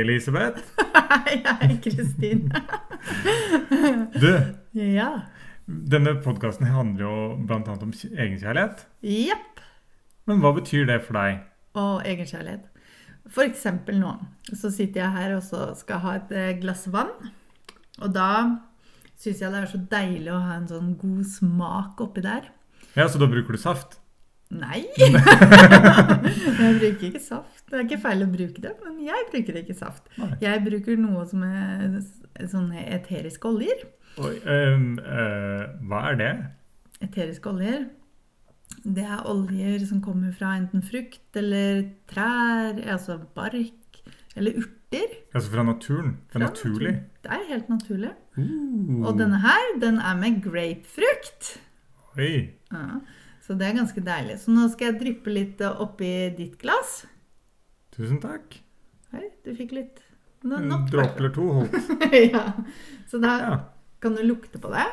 Elisabeth. Hei, hei, Kristin. Du, Ja. denne podkasten handler jo bl.a. om egenkjærlighet. Jepp. Men hva betyr det for deg? Og egenkjærlighet. Eksempel nå så sitter jeg her og så skal ha et eh, glass vann. Og da syns jeg det er så deilig å ha en sånn god smak oppi der. Ja, Så da bruker du saft? Nei! jeg bruker ikke saft. Det er ikke feil å bruke det, men jeg bruker ikke saft. Nei. Jeg bruker noe som er sånne eteriske oljer. Oi, ehm, eh, hva er det? Eteriske oljer, det er oljer som kommer fra enten frukt eller trær, altså bark eller urter. Altså fra naturen? Er Fra naturlig? naturen. Det er helt naturlig. Uh, Og denne her, den er med grapefrukt. Oi. Ja, så det er ganske deilig. Så nå skal jeg dryppe litt oppi ditt glass. Tusen takk. Hei, du fikk litt nå, En dråpe eller to holdt. ja. Så da Ja. kan du lukte på det.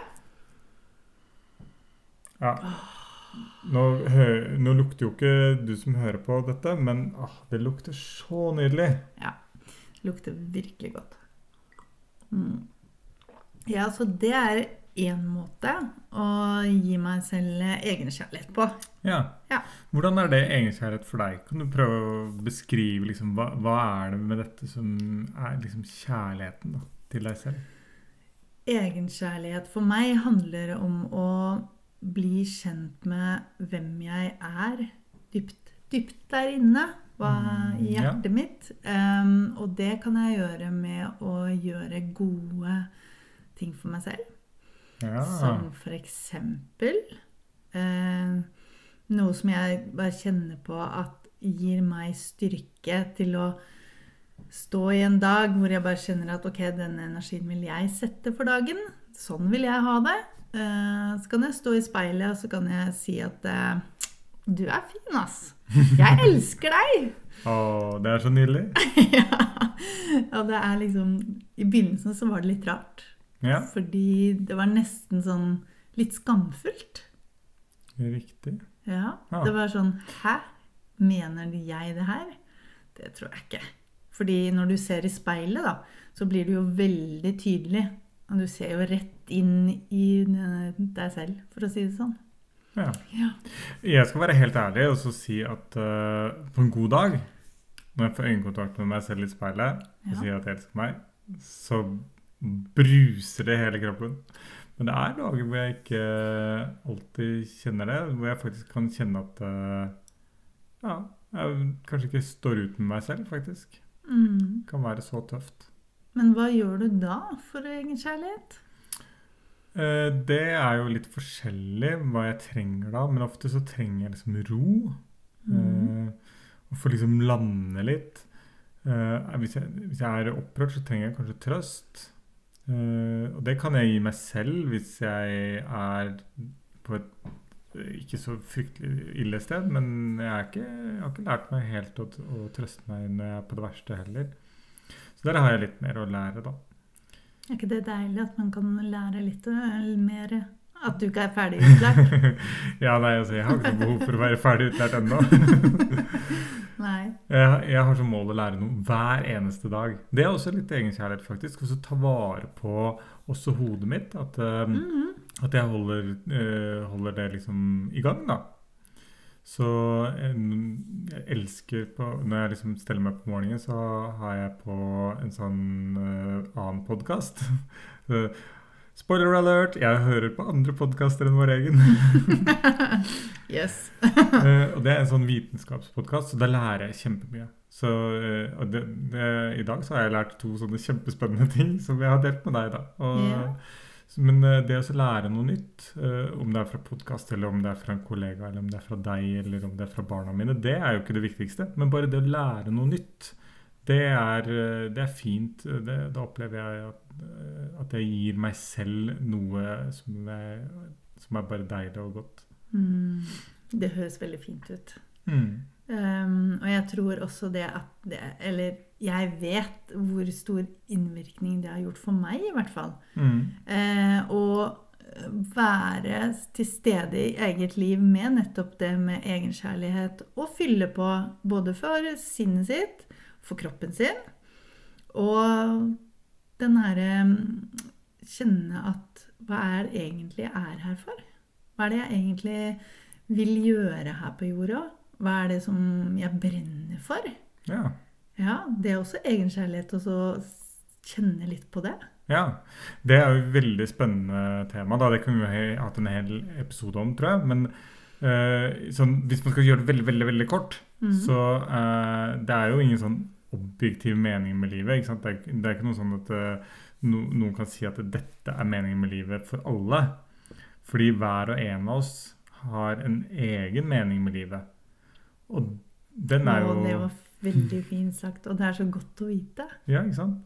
ja. Nå, nå lukter jo ikke du som hører på dette, men åh, det lukter så nydelig. Ja. Lukter virkelig godt. Mm. Ja, så det er én måte å gi meg selv egenkjærlighet på. Ja. Ja. Hvordan er det egenkjærlighet for deg? Kan du prøve å beskrive liksom, hva, hva er det med dette som er liksom kjærligheten da, til deg selv? Egenkjærlighet for meg handler om å bli kjent med hvem jeg er dypt, dypt der inne. Hva Mm, i hjertet mitt. Um, og det kan jeg gjøre med å gjøre gode ting for meg selv. Ja. Som for eksempel eh, noe som jeg bare kjenner på at gir meg styrke til å stå i en dag hvor jeg bare kjenner at ok, denne energien vil jeg sette for dagen. Sånn vil jeg ha det. Eh, så kan jeg stå i speilet og så kan jeg si at eh, du er fin, ass. Jeg elsker deg. Å, det er så nydelig. ja. Og det er liksom I begynnelsen så var det litt rart. Ja, Fordi det var nesten sånn litt skamfullt. riktig. Ja. Ja. Det var sånn Hæ? Mener jeg det her? Det tror jeg ikke. Fordi når du ser i speilet, da, så blir du jo veldig tydelig. Og du ser jo rett inn i eh, deg selv, for å si det sånn. Ja. Ja. Jeg skal være helt ærlig og så si at uh, på en god dag, når jeg får øyekontakt med meg selv i speilet og Ja. sier at jeg elsker meg, så bruser det hele kroppen. Men det er dager hvor jeg ikke alltid kjenner det, hvor jeg faktisk kan kjenne at eh, ja, jeg kanskje ikke står ut med meg selv, faktisk. Mm. Kan være så tøft. Men hva gjør du da for egen kjærlighet? Det er jo litt forskjellig hva jeg trenger da, men ofte så trenger jeg liksom ro. Mm. Eh, og få liksom lande litt. Eh, hvis, jeg, hvis jeg er opprørt, så trenger jeg kanskje trøst. Eh, og det kan jeg gi meg selv hvis jeg er på et eh, ikke så fryktelig ille sted. Men jeg, er ikke, jeg har ikke lært meg helt å, å trøste meg når jeg er på det verste heller. Så der har jeg litt mer å lære, da. Er ikke det deilig at man kan lære litt øh, mer? At du ikke er ferdig utlært? ja, nei, altså, jeg har ikke behov for å være ferdig utlært ennå. Nei. jeg, jeg har som mål å lære noe hver eneste dag. Det er også litt egenkjærlighet, faktisk. Også ta vare på også hodet mitt. At, mm -hmm. at jeg holder, uh, holder det liksom i gang, da. Så jeg, jeg elsker på Når jeg liksom steller meg på morgenen, så har jeg på en sånn uh, annen podkast. Spoiler alert! Jeg hører på andre podkaster enn vår egen. Yes. uh, og det er en sånn vitenskapspodkast, så da lærer jeg kjempemye. Så uh, det, det, I dag så har jeg lært to sånne kjempespennende ting som jeg har delt med deg. da. Og, yeah. men eh, det å lære noe nytt, om det er fra podkast, eller om det er fra en kollega, eller om det er fra deg, eller om det er fra barna mine, det er jo ikke det viktigste. Men bare det å lære noe nytt, det er, eh, det er fint. Det, da opplever jeg at, eh, at jeg gir meg selv noe som er, som er bare deilig og godt. Mm. Det høres veldig fint ut. Mm. Um, og jeg tror også det at det Eller jeg vet hvor stor innvirkning det har gjort for meg, i hvert fall. Mm. Uh, å være til stede i eget liv med nettopp det med egenkjærlighet. Og fylle på både for sinnet sitt, for kroppen sin, og den herre Kjenne at hva er det egentlig jeg er her for? Hva er det jeg egentlig vil gjøre her på jorda? Hva er det som jeg brenner for? Ja. Ja, det er også egenkjærlighet å kjenne litt på det. ja. Det er jo et veldig spennende tema. Da. Det kunne vi ha hatt en hel episode om, tror jeg. Men eh, sånn, hvis man skal gjøre det veldig, veldig, veldig kort, Mhm. så uh, det er jo ingen sånn objektiv mening med livet. Det, er, det er ikke noe sånn at uh, no, noen kan si at dette er meningen med livet for alle. Fordi hver og en av oss har en egen mening med livet. Og den er jo Å, det var veldig fint sagt, og det er så godt å vite. Ja, ikke sant?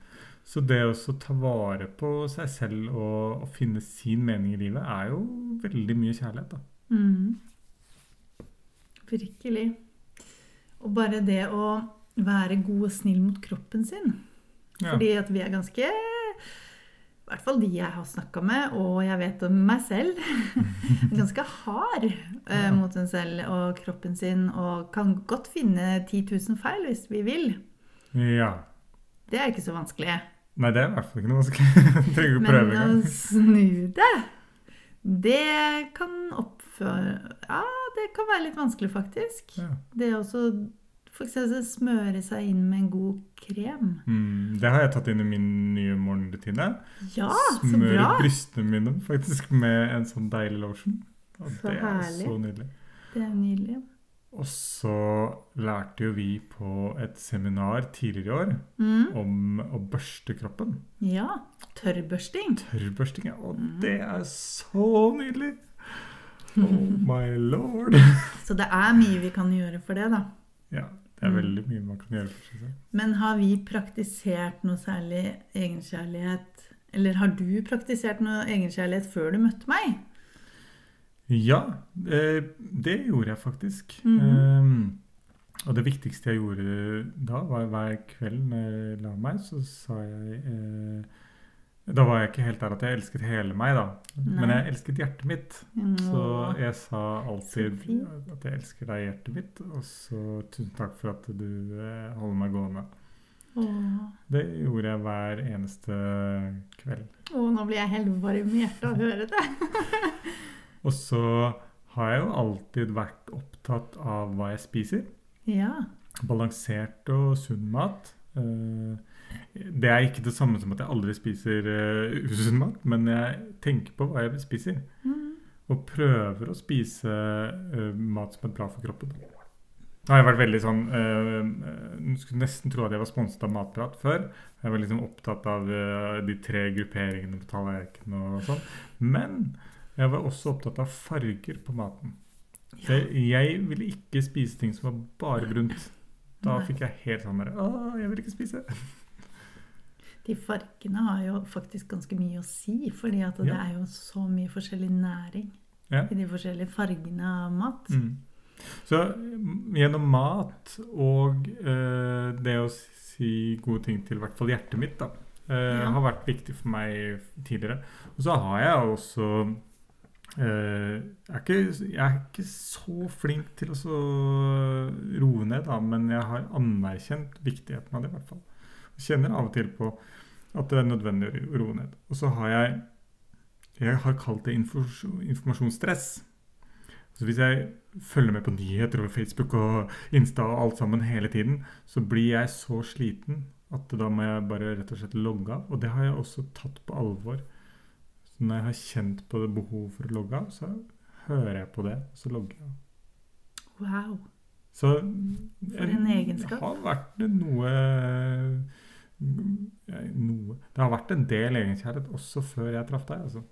Så det å ta vare på seg selv og, og finne sin mening i livet, er jo veldig mye kjærlighet, da. Mm. Virkelig. Og bare det å være god og snill mot kroppen sin. Ja. Fordi at vi er ganske I hvert fall de jeg har snakka med, og jeg vet om meg selv. ganske hard eh, Ja. mot seg selv og kroppen sin, og kan godt finne 10 000 feil hvis vi vil. ja. Det er ikke så vanskelig. Nei, det er i hvert fall ikke noe vanskelig. Trenger ikke prøve engang. Men å snu det, det kan oppføre Ja, det kan være litt vanskelig, faktisk. Ja. Det å smøre seg inn med en god krem. Mm, det har jeg tatt inn i min nye morgenrutine. Ja, så Smøre brystene mine faktisk med en sånn deilig lotion. Og Så det er herlig. så nydelig. Det er nydelig. Og så lærte jo vi på et seminar tidligere i år Mm. om å børste kroppen. Ja. Tørrbørsting. Tørrbørsting, ja. Og Mm. det er så nydelig! Oh my lord! Så det er mye vi kan gjøre for det, da. Ja, det er Mm. veldig mye man kan gjøre for seg. Men har vi praktisert noe særlig egenkjærlighet Eller har du praktisert noe egenkjærlighet før du møtte meg? Ja, eh, det gjorde jeg faktisk. Mhm. Eh, og det viktigste jeg gjorde da, var hver kveld når jeg la meg, så sa jeg eh, Da var jeg ikke helt der at jeg elsket hele meg, da. Men jeg elsket hjertet mitt. Så jeg sa alltid at jeg elsker deg, hjertet mitt. Og så tusen takk for at du eh, holder meg gående. Åh. Det gjorde jeg hver eneste kveld. Åh, nå blir jeg helt varm i hjertet av å høre det. Og så har jeg jo alltid vært opptatt av hva jeg spiser. Ja. Balansert og sunn mat. Eh, Det er ikke det samme som at jeg aldri spiser uh, usunn mat, men jeg tenker på hva jeg spiser. Mm. Og prøver å spise uh, mat som er bra for kroppen. Da har jeg vært veldig sånn eh, Skulle nesten tro at jeg var sponset av Matprat før. Jeg var liksom opptatt av uh, de tre grupperingene på tallerkenen og sånn. Men jeg var også opptatt av farger på maten. Ja. jeg, ville ikke spise ting som var bare brunt. Da fikk jeg helt sånn der Å, jeg vil ikke spise. De fargene har jo faktisk ganske mye å si, fordi at det Ja. er jo så mye forskjellig næring Ja. i de forskjellige fargene av mat. Mm. Så mm, gjennom mat og eh, det å si gode ting til i hvert fall hjertet mitt, da, eh, Ja. har vært viktig for meg tidligere. Og så har jeg også eh, jeg, er ikke, jeg er ikke så flink til å så roe ned, da, men jeg har anerkjent viktigheten av det, i hvert fall. Kjenner av og til på at det er nødvendig å roe ned. Og så har jeg Jeg har kalt det informasjonsstress. Så hvis jeg følger med på nyheter over Facebook og Insta og alt sammen hele tiden, så blir jeg så sliten at da må jeg bare rett og slett logge av. Og det har jeg også tatt på alvor. Så når jeg har kjent på det behovet for å logge av, så hører jeg på det, og så logger jeg av. Wow. Så For en egenskap. Det har vært noe noe Det har vært en del egenkjærlighet også før jeg traff deg. altså.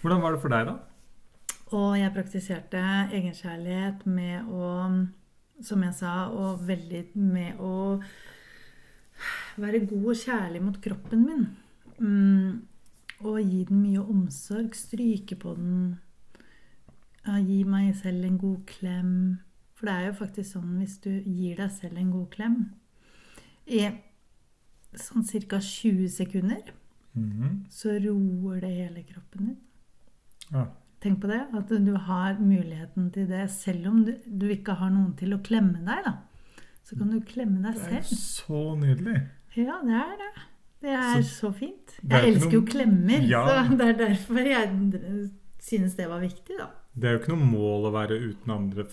Hvordan var det for deg, da? Og jeg praktiserte egenkjærlighet med å, som jeg sa, og veldig med å være god og kjærlig mot kroppen min. Mm, og gi den mye omsorg. Stryke på den. Gi meg selv en god klem. For det er jo faktisk sånn hvis du gir deg selv en god klem i sånn ca. 20 sekunder, Mhm. så roer det hele kroppen din. Ja. Tenk på det, at du har muligheten til det selv om du, du ikke har noen til å klemme deg. da. Så kan du klemme deg selv. Det er så nydelig. Ja, det er det. Det er så, fint. er Jeg elsker elsker jo klemmer, Ja. så det er derfor jeg synes det var viktig, da. Det er jo ikke noe mål å være uten andre,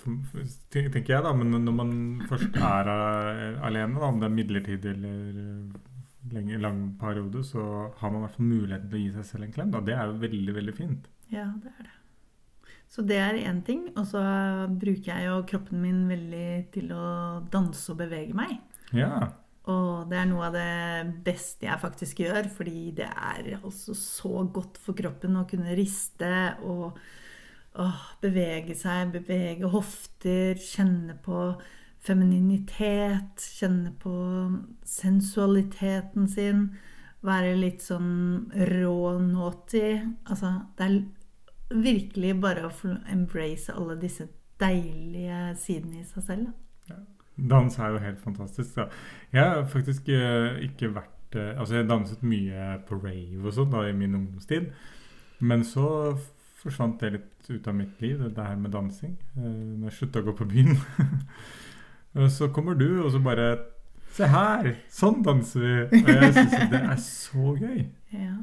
tenker jeg, da. Men når man først er eh, alene, da, om det er midlertidig eller eh, lenge, lang periode, så har man i hvert fall muligheten til å gi seg selv en klem. Da. Det er jo veldig, veldig fint. Ja, det er det. Så det er én ting. Og så bruker jeg jo kroppen min veldig til å danse og bevege meg. Ja. Og det er noe av det beste jeg faktisk gjør, fordi det er altså så godt for kroppen å kunne riste og åh, bevege seg, bevege hofter, kjenne på femininitet, kjenne på sensualiteten sin, være litt sånn rå naughty. Altså, det er virkelig bare å embrace alle disse deilige sidene i seg selv. da. Dans er jo helt fantastisk. Da. Jeg har faktisk eh, ikke vært eh, Altså, jeg danset mye på rave og sånn i min ungdomstid. Men så forsvant det litt ut av mitt liv, det her med dansing. Eh, når jeg slutta å gå på byen. Og så kommer du, og så bare Se her! Sånn danser vi! Og jeg syns det er så gøy. Ja.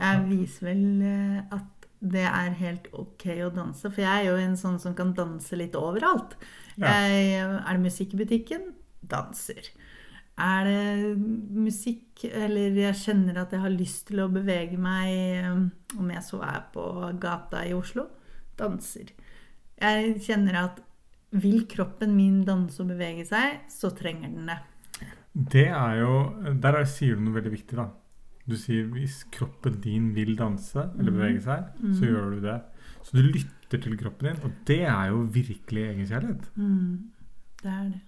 Jeg viser vel eh, at det er helt ok å danse, for jeg er jo en sånn som kan danse litt overalt. Ja. Jeg, er det musikk i butikken? Danser. Er det musikk, eller jeg kjenner at jeg har lyst til å bevege meg, eh, om jeg så er på gata i Oslo? Danser. Jeg kjenner at vil kroppen min danse og bevege seg, så trenger den det. Det er jo Der er, sier du noe veldig viktig, da. Du sier hvis kroppen din vil danse eller Mhm. bevege seg, så Mhm. gjør du det. Så du lytter til kroppen din, og det er jo virkelig egenkjærlighet. Mm, det er det.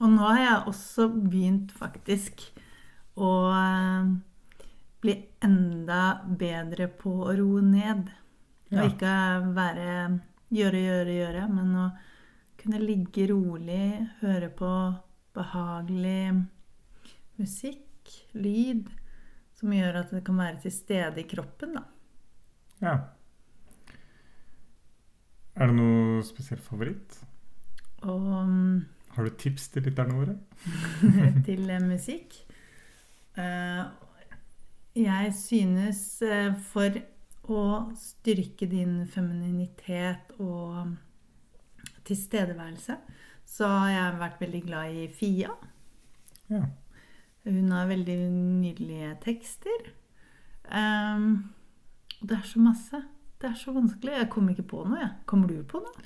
Og nå har jeg også begynt faktisk å eh, bli enda bedre på å roe ned. Ja. Og ikke være gjøre, gjøre, gjøre, men å kunne ligge rolig, høre på behagelig musikk, lyd, som gjør at det kan være til stede i kroppen, da. Ja. Er det noe spesiell favoritt? Mm, Har du tips til lytterne våre? til eh, musikk. Eh, Jeg synes eh, for å styrke din femininitet og tilstedeværelse, så har jeg vært veldig glad i Fia. Ja. Hun har veldig nydelige tekster. Um, det er så masse. Det er så vanskelig. Jeg kommer ikke på noe. jeg. Kommer du på noe?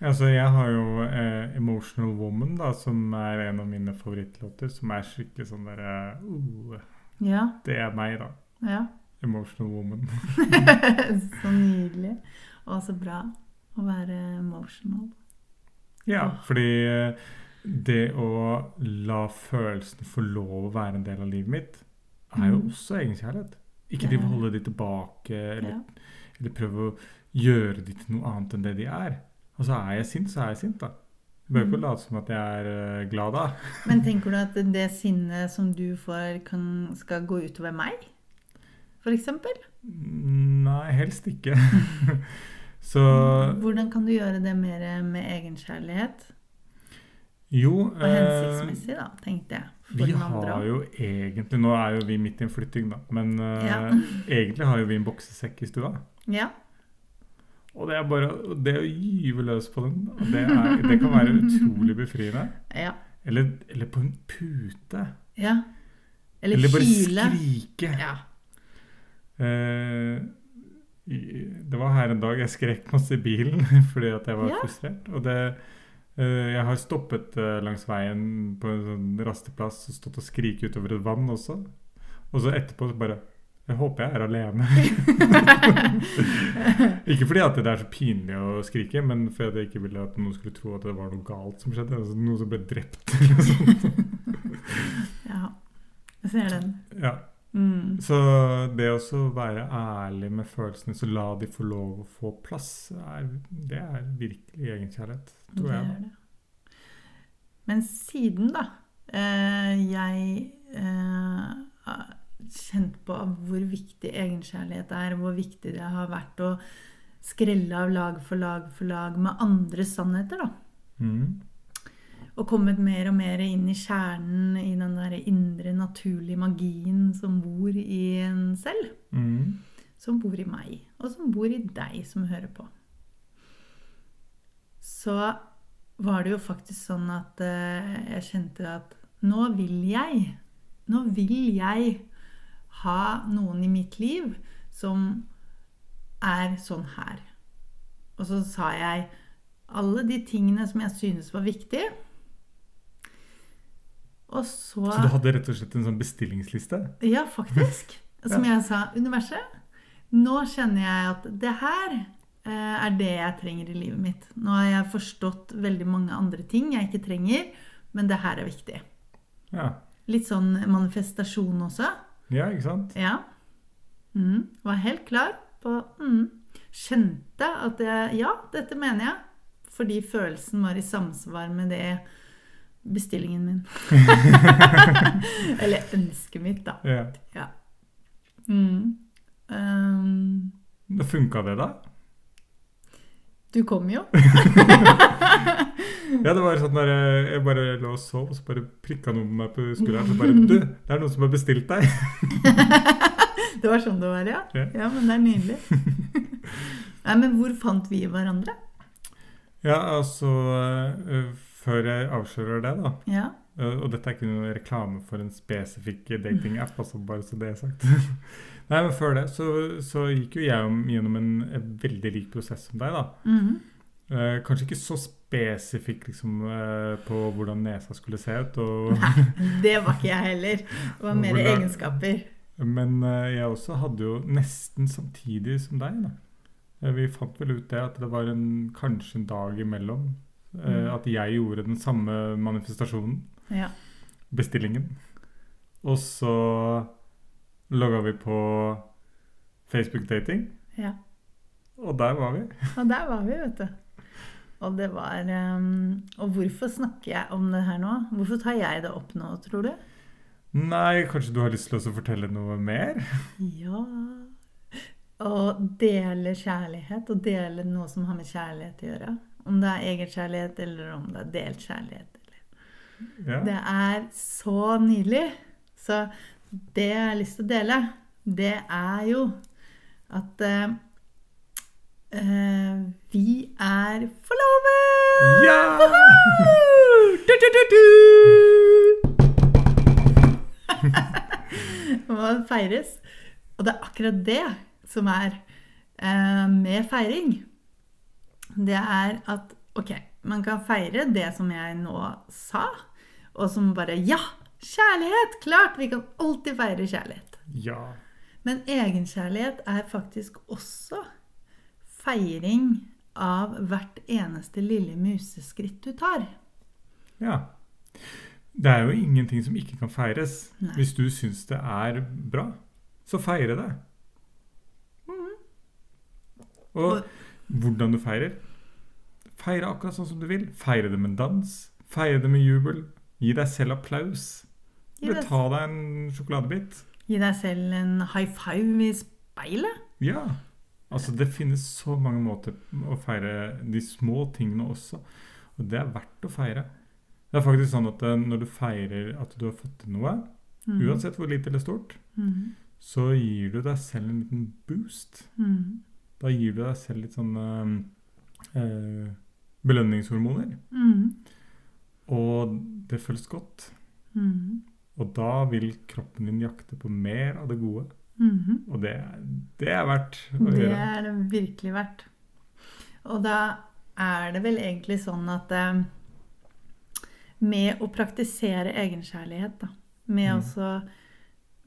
Altså, jeg har jo eh, 'Emotional Woman', da, som er en av mine favorittlåter. Som er skikkelig sånn derre uh, Ja. Det er meg, da. ja. 'Emotional Woman'. så nydelig. Og så bra å være emotional. Ja, fordi eh, det å la følelsene få lov å være en del av livet mitt, er jo Mm. også egenkjærlighet. Ikke de og holde de tilbake, eller, Ja. eller prøve å gjøre de til noe annet enn det de er. Altså, er jeg sint, så er jeg sint, da. Jeg bør ikke Mm. late som at jeg er eh, glad da. Men tenker du at det sinnet som du får, kan, skal gå utover meg? For eksempel? Nei, helst ikke. så Hvordan kan du gjøre det mer med egenkjærlighet? jo Og eh, hensiktsmessig, da, tenkte jeg. Vi har jo egentlig Nå er jo vi midt i en flytting, da. Men ja. uh, egentlig har jo vi en boksesekk i stua. Ja. Og det er bare det å gyve løs på den, det, er, det kan være utrolig befriende. Ja. Eller, eller på en pute. ja. Eller, Eller bare skrike. Ja. Eh, i- det var her en dag jeg skrek masse i bilen fordi at jeg var Ja. frustrert. Og det eh, Jeg har stoppet eh, langs veien på en sånn rasteplass og stått og skriket utover et vann også. Og så etterpå så bare Jeg håper jeg er alene. ikke fordi at det er så pinlig å skrike, men fordi jeg ikke ville at noen skulle tro at det var noe galt som skjedde. Altså noen som ble drept. eller noe sånt. ja. Jeg ser den. Ja. Mm. Så det å være ærlig med følelsene, så la de få lov å få plass, er, det er virkelig egenkjærlighet, tror det jeg. det. Men siden, da, eh, jeg eh, har kjent på hvor viktig egenkjærlighet er, hvor viktig det har vært å skrelle av lag for lag for lag med andre sannheter, da. Mm. Og kommet mer og mer inn i kjernen, i den der indre, naturlige magien som bor i en selv. Mm. Som bor i meg, og som bor i deg som hører på. Så var det jo faktisk sånn at eh, jeg kjente at nå vil jeg Nå vil jeg ha noen i mitt liv som er sånn her. Og så sa jeg alle de tingene som jeg synes var viktige. Og så Så du hadde rett og slett en sånn bestillingsliste? Ja, faktisk. Som Ja. jeg sa, universet. Nå kjenner jeg at det her eh, er det jeg trenger i livet mitt. Nå har jeg forstått veldig mange andre ting jeg ikke trenger, men det her er viktig. Ja. Litt sånn manifestasjon også. ja, ikke sant? Ja. Mm, var helt klar på mm, Skjønte at jeg Ja, dette mener jeg. Fordi følelsen var i samsvar med det bestillingen min. Eller ønsket mitt, da. Ja. Ja. Mm. Um, funka det, da? du kom jo. Ja, det var sånn der eh, Jeg bare lå og sov, og så bare prikka noen på meg på skulderen. Så bare Du, det er noen som har bestilt deg. Det var sånn det var, ja. Ja. Ja, men det er nydelig. Nei, men hvor fant vi hverandre? Ja, altså eh, Før jeg avslører det, da Ja. eh, Og dette er ikke noe reklame for en spesifikk datingapp, altså bare så det er sagt. Nei, men før det så, så gikk jo jeg gjennom en, en veldig lik prosess som deg, da. Mhm. Eh, kanskje ikke så spesifikk liksom, eh, på hvordan nesa skulle se ut, og, Det var ikke jeg heller. Det var mer Hvordan- egenskaper. men eh, jeg også hadde jo nesten samtidig som deg. da. Eh, vi fant vel ut det at det var en, kanskje en dag imellom. Eh, Mm. At jeg gjorde den samme manifestasjonen, Ja. bestillingen. Og så logga vi på Facebook Dating, ja. og der var vi. Og der var vi, vet du. Og det var um, Og hvorfor snakker jeg om det her nå? Hvorfor tar jeg det opp nå, tror du? Nei, kanskje du har lyst til å fortelle noe mer? Ja Å dele kjærlighet, og dele noe som har med kjærlighet å gjøre. Om det er egenkjærlighet, eller om det er delt kjærlighet. Eller. Ja. Det er så nydelig. Så det jeg har lyst til å dele, det er jo at eh, vi er forlovet! Ja! Du, du, du, du! Det må feires. Og det er akkurat det som er uh, med feiring. Det er at ok, man kan feire det som jeg nå sa, og som bare Ja! Kjærlighet! Klart! Vi kan alltid feire kjærlighet. ja. Men egenkjærlighet er faktisk også feiring av hvert eneste lille museskritt du tar. Ja. Det er jo ingenting som ikke kan feires. Nei. Hvis du syns det er bra, så feire det. Og Og- hvordan du feirer Feire akkurat sånn som du vil. Feire det med dans. Feire det med jubel. Gi deg selv applaus. Eller ta deg en sjokoladebit. gi deg selv en high five i speilet. Ja. Altså, det finnes så mange måter å feire de små tingene også. Og det er verdt å feire. Det er faktisk sånn at eh, når du feirer at du har fått til noe, Mhm. uansett hvor lite eller stort, Mhm. så gir du deg selv en liten boost. Mhm. Da gir du deg selv litt sånne eh, eh, belønningshormoner. Mm. Og det føles godt. Mm. Og da vil kroppen din jakte på mer av det gode. Mhm. Og det, det er verdt å Det gjøre. er det virkelig verdt. Og da er det vel egentlig sånn at eh, med å praktisere egenkjærlighet, da, med Mm. å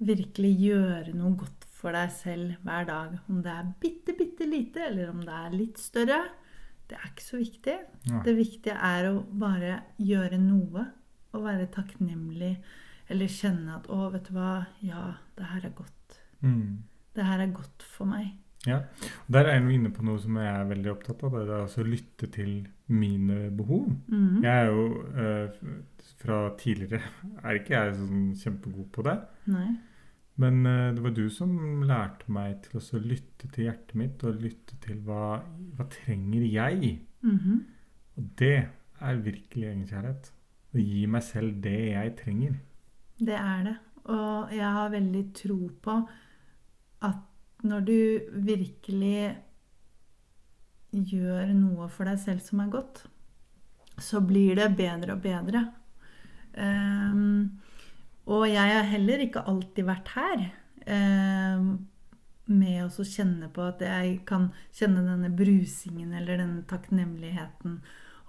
virkelig gjøre noe godt for deg selv hver dag, om det er bitte, bitte lite, eller om det er litt større, det er ikke så viktig. Ja. Det viktige er å bare gjøre noe og være takknemlig. Eller kjenne at 'Å, vet du hva. Ja, det her er godt. Mm. Det her er godt for meg'. Ja. Der er vi inne på noe som jeg er veldig opptatt av. Det er altså å lytte til mine behov. Mm. Jeg er jo eh, fra tidligere er ikke jeg sånn kjempegod på det. Nei. Men eh, det var du som lærte meg til å lytte til hjertet mitt, og lytte til hva, hva trenger jeg? Mhm. Og det er virkelig egenkjærlighet. Å gi meg selv det jeg trenger. Det er det. Og jeg har veldig tro på at når du virkelig gjør noe for deg selv som er godt, så blir det bedre og bedre. Ehm, og jeg har heller ikke alltid vært her ehm, med å kjenne på at jeg kan kjenne denne brusingen eller denne takknemligheten,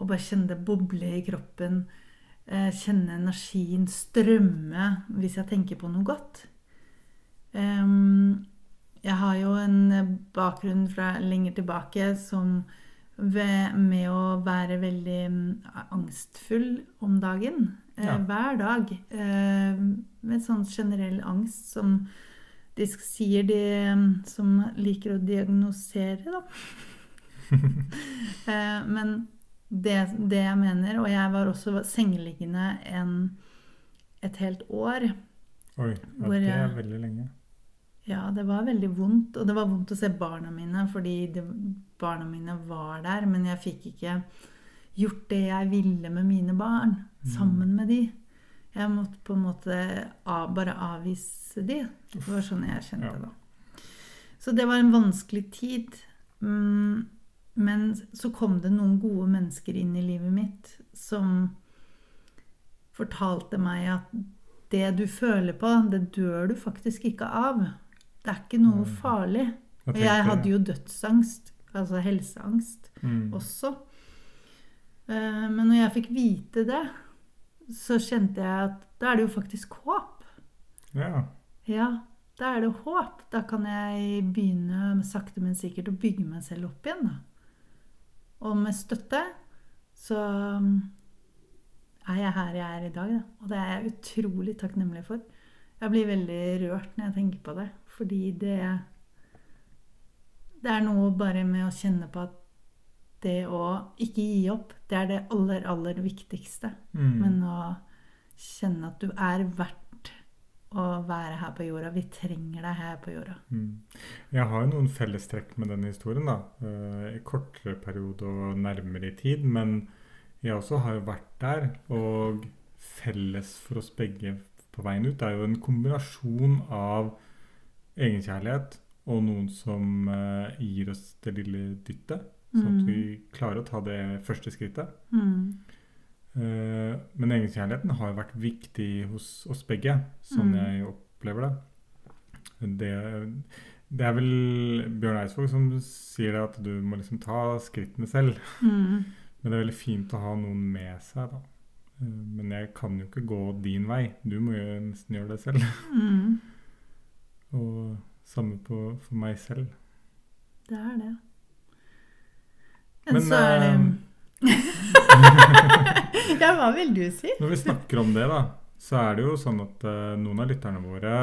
og bare kjenne det boble i kroppen. Eh, kjenne energien strømme hvis jeg tenker på noe godt. Ehm, jeg har jo en bakgrunn fra lenger tilbake som ved, med å være veldig mm, angstfull om dagen. eh, Ja. Hver dag. Eh, med sånn generell angst som de sier de mm, som liker å diagnosere, da. Eh, Men det, det jeg mener Og jeg var også sengeliggende en, et helt år. Oi, ja, det er veldig lenge. Ja, det var veldig vondt. Og det var vondt å se barna mine, fordi det, barna mine var der. Men jeg fikk ikke gjort det jeg ville med mine barn, sammen med de. Jeg måtte på en måte av, bare avvise de. Det var sånn jeg kjente Ja. da. Så det var en vanskelig tid. Mm, Men så kom det noen gode mennesker inn i livet mitt som fortalte meg at det du føler på, det dør du faktisk ikke av. Det er ikke noe Mm. farlig. Og jeg hadde jo dødsangst, altså helseangst mm. også. Eh, Men når jeg fikk vite det, så kjente jeg at da er det jo faktisk håp. Ja. Ja, da er det håp. Da kan jeg begynne sakte, men sikkert å bygge meg selv opp igjen. Da. Og med støtte så um, er jeg her jeg er i dag. Da. Og det er jeg utrolig takknemlig for. Jeg blir veldig rørt når jeg tenker på det. Fordi det Det er noe bare med å kjenne på at det å ikke gi opp, det er det aller, aller viktigste. Mm. Men å kjenne at du er verdt å være her på jorda. Vi trenger deg her på jorda. Mm. Jeg har jo noen fellestrekk med denne historien, da. eh, I kortere periode og nærmere i tid. Men jeg også har jo vært der. Og felles for oss begge på veien ut er jo en kombinasjon av egenkjærlighet og noen som eh, gir oss det lille dyttet. Sånn at Mm. vi klarer å ta det første skrittet. Mm. Eh, Men egenkjærligheten har jo vært viktig hos oss begge, sånn Mm. jeg opplever det. det. Det er vel Bjørn Eidsvåg som sier det at du må liksom ta skrittene selv. Mm. Men det er veldig fint å ha noen med seg, da. Men jeg kan jo ikke gå din vei. Du må jo nesten gjøre det selv. Mm. Og samme på, for meg selv. Det er det. Men, Men, så er det eh, Ja, hva vil du si? Når vi snakker om det, da, så er det jo sånn at uh, noen av lytterne våre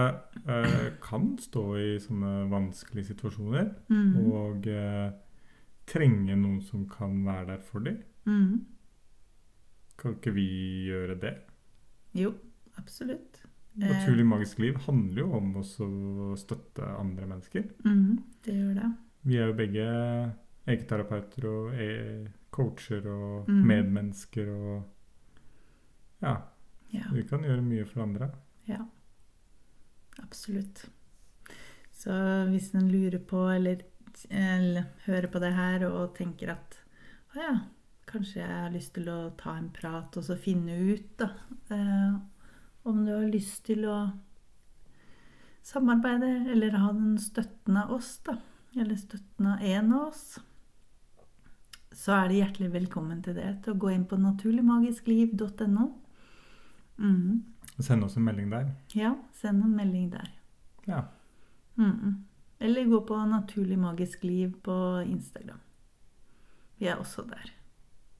uh, kan stå i sånne vanskelige situasjoner Mm. og uh, trenge noen som kan være der for dem. Mm. Kan ikke vi gjøre det? Jo, absolutt. Naturlig magisk liv handler jo om å støtte andre mennesker. Mm. Det gjør det. Vi er jo begge egeterapeuter og e coacher og Mm. medmennesker og Ja, Ja. vi kan gjøre mye for andre. Ja, absolutt. Så hvis en lurer på eller, eller hører på det her og tenker at å ja, kanskje jeg har lyst til å ta en prat og så finne ut da, eh, om du har lyst til å samarbeide eller ha den støtten av oss, da, eller støtten av en av oss, så er det hjertelig velkommen til det. Til å gå inn på naturligmagiskliv.no. Mm. Send oss en melding der. Ja, send en melding der. Ja. Mm. Eller gå på Naturlig magisk liv på Instagram. Vi er også der.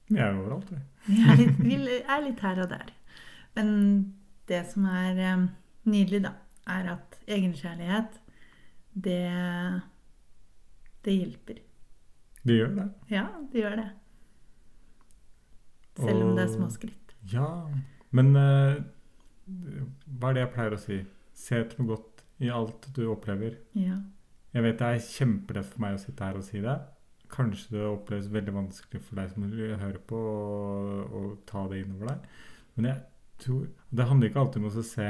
Vi er jo overalt, vi. Vi er litt, vi er litt her og der. Men det som er eh, nydelig, da, er at egenkjærlighet, det Det hjelper. Det gjør det. Ja, det gjør det. Selv om det er små skritt. Ja, men eh, hva er det jeg pleier å si? Se etter noe godt i alt du opplever. Ja. Jeg vet det er kjempelett for meg å sitte her og si det. Kanskje det oppleves veldig vanskelig for deg som hører på, å, ta det innover deg. Men jeg tror Det handler ikke alltid om å se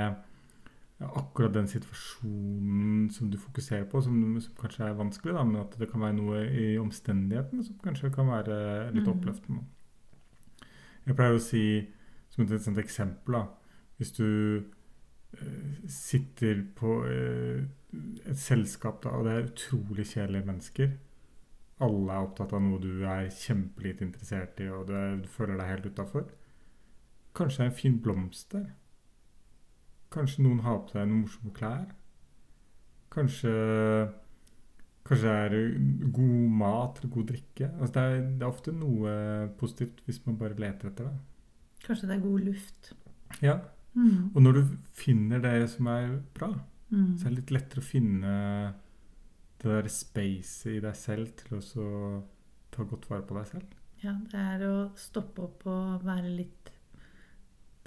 akkurat den situasjonen som du fokuserer på, som, som kanskje er vanskelig, da, men at det kan være noe i omstendighetene som kanskje kan være litt Mhm. oppløftende. Jeg pleier å si, som et, et sånt eksempel, da Hvis du eh, sitter på eh, et selskap, da, og det er utrolig kjedelige mennesker Alle er opptatt av noe du er kjempelite interessert i, og du, du føler deg helt utafor. Kanskje det er en fin blomst der. Kanskje noen har på seg noen morsomme klær. Kanskje Kanskje det er god mat eller god drikke. Altså det, er, det er ofte noe positivt hvis man bare leter etter det. Kanskje det er god luft. Ja, Mm. Og når du finner det som er bra, Mm. så er det litt lettere å finne det der spacet i deg selv til å ta godt vare på deg selv. Ja, det er å stoppe opp og være litt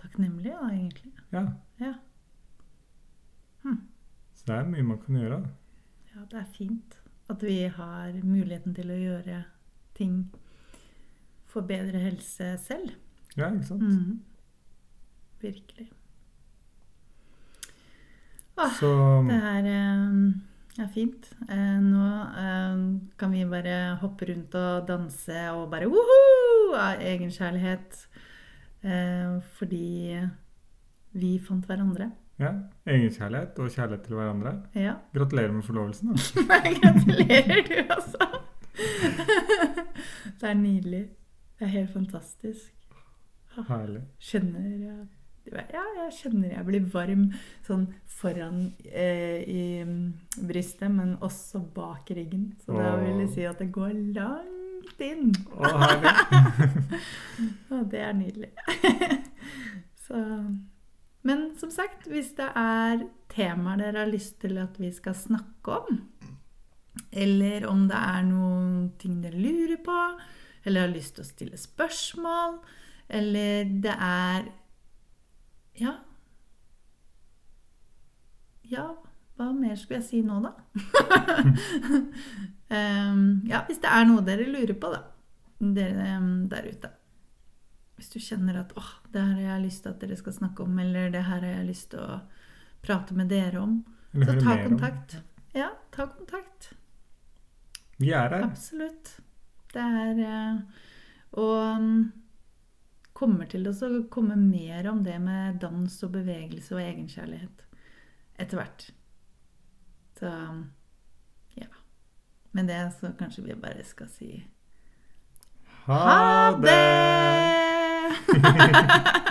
takknemlig, da, egentlig. Ja. Ja. Hm. Så det er mye man kan gjøre. Ja, det er fint at vi har muligheten til å gjøre ting for bedre helse selv. Ja, ikke sant? Mm. Virkelig. Åh, Så Det er, eh, er fint. Eh, Nå eh, kan vi bare hoppe rundt og danse og bare woho! av egenkjærlighet. Eh, Fordi vi fant hverandre. ja, egenkjærlighet og kjærlighet til hverandre. Ja. Gratulerer med forlovelsen. da. Gratulerer, du også. Det er nydelig. Det er helt fantastisk. Herlig. Skjønner jeg Ja, jeg kjenner jeg blir varm sånn foran eh, i mm, brystet, men også bak ryggen. Så da vil jeg si at det går langt inn. Herlig. Og det er nydelig. Så Men som sagt, hvis det er temaer dere har lyst til at vi skal snakke om, eller om det er noen ting dere lurer på, eller har lyst til å stille spørsmål, eller det er Ja. Ja, hva mer skulle jeg si nå, da? um, ja, hvis det er noe dere lurer på, da. Dere em, der ute. Hvis du kjenner at åh, det her har jeg lyst til at dere skal snakke om, eller det her har jeg lyst til å prate med dere om, så ta kontakt. om. Ja, ta kontakt. Vi er her. Absolutt. Det er uh, Og mm, kommer til å komme mer om det med dans og bevegelse og egenkjærlighet etter hvert. Så ja. Med det så kanskje vi bare skal si Ha det! det!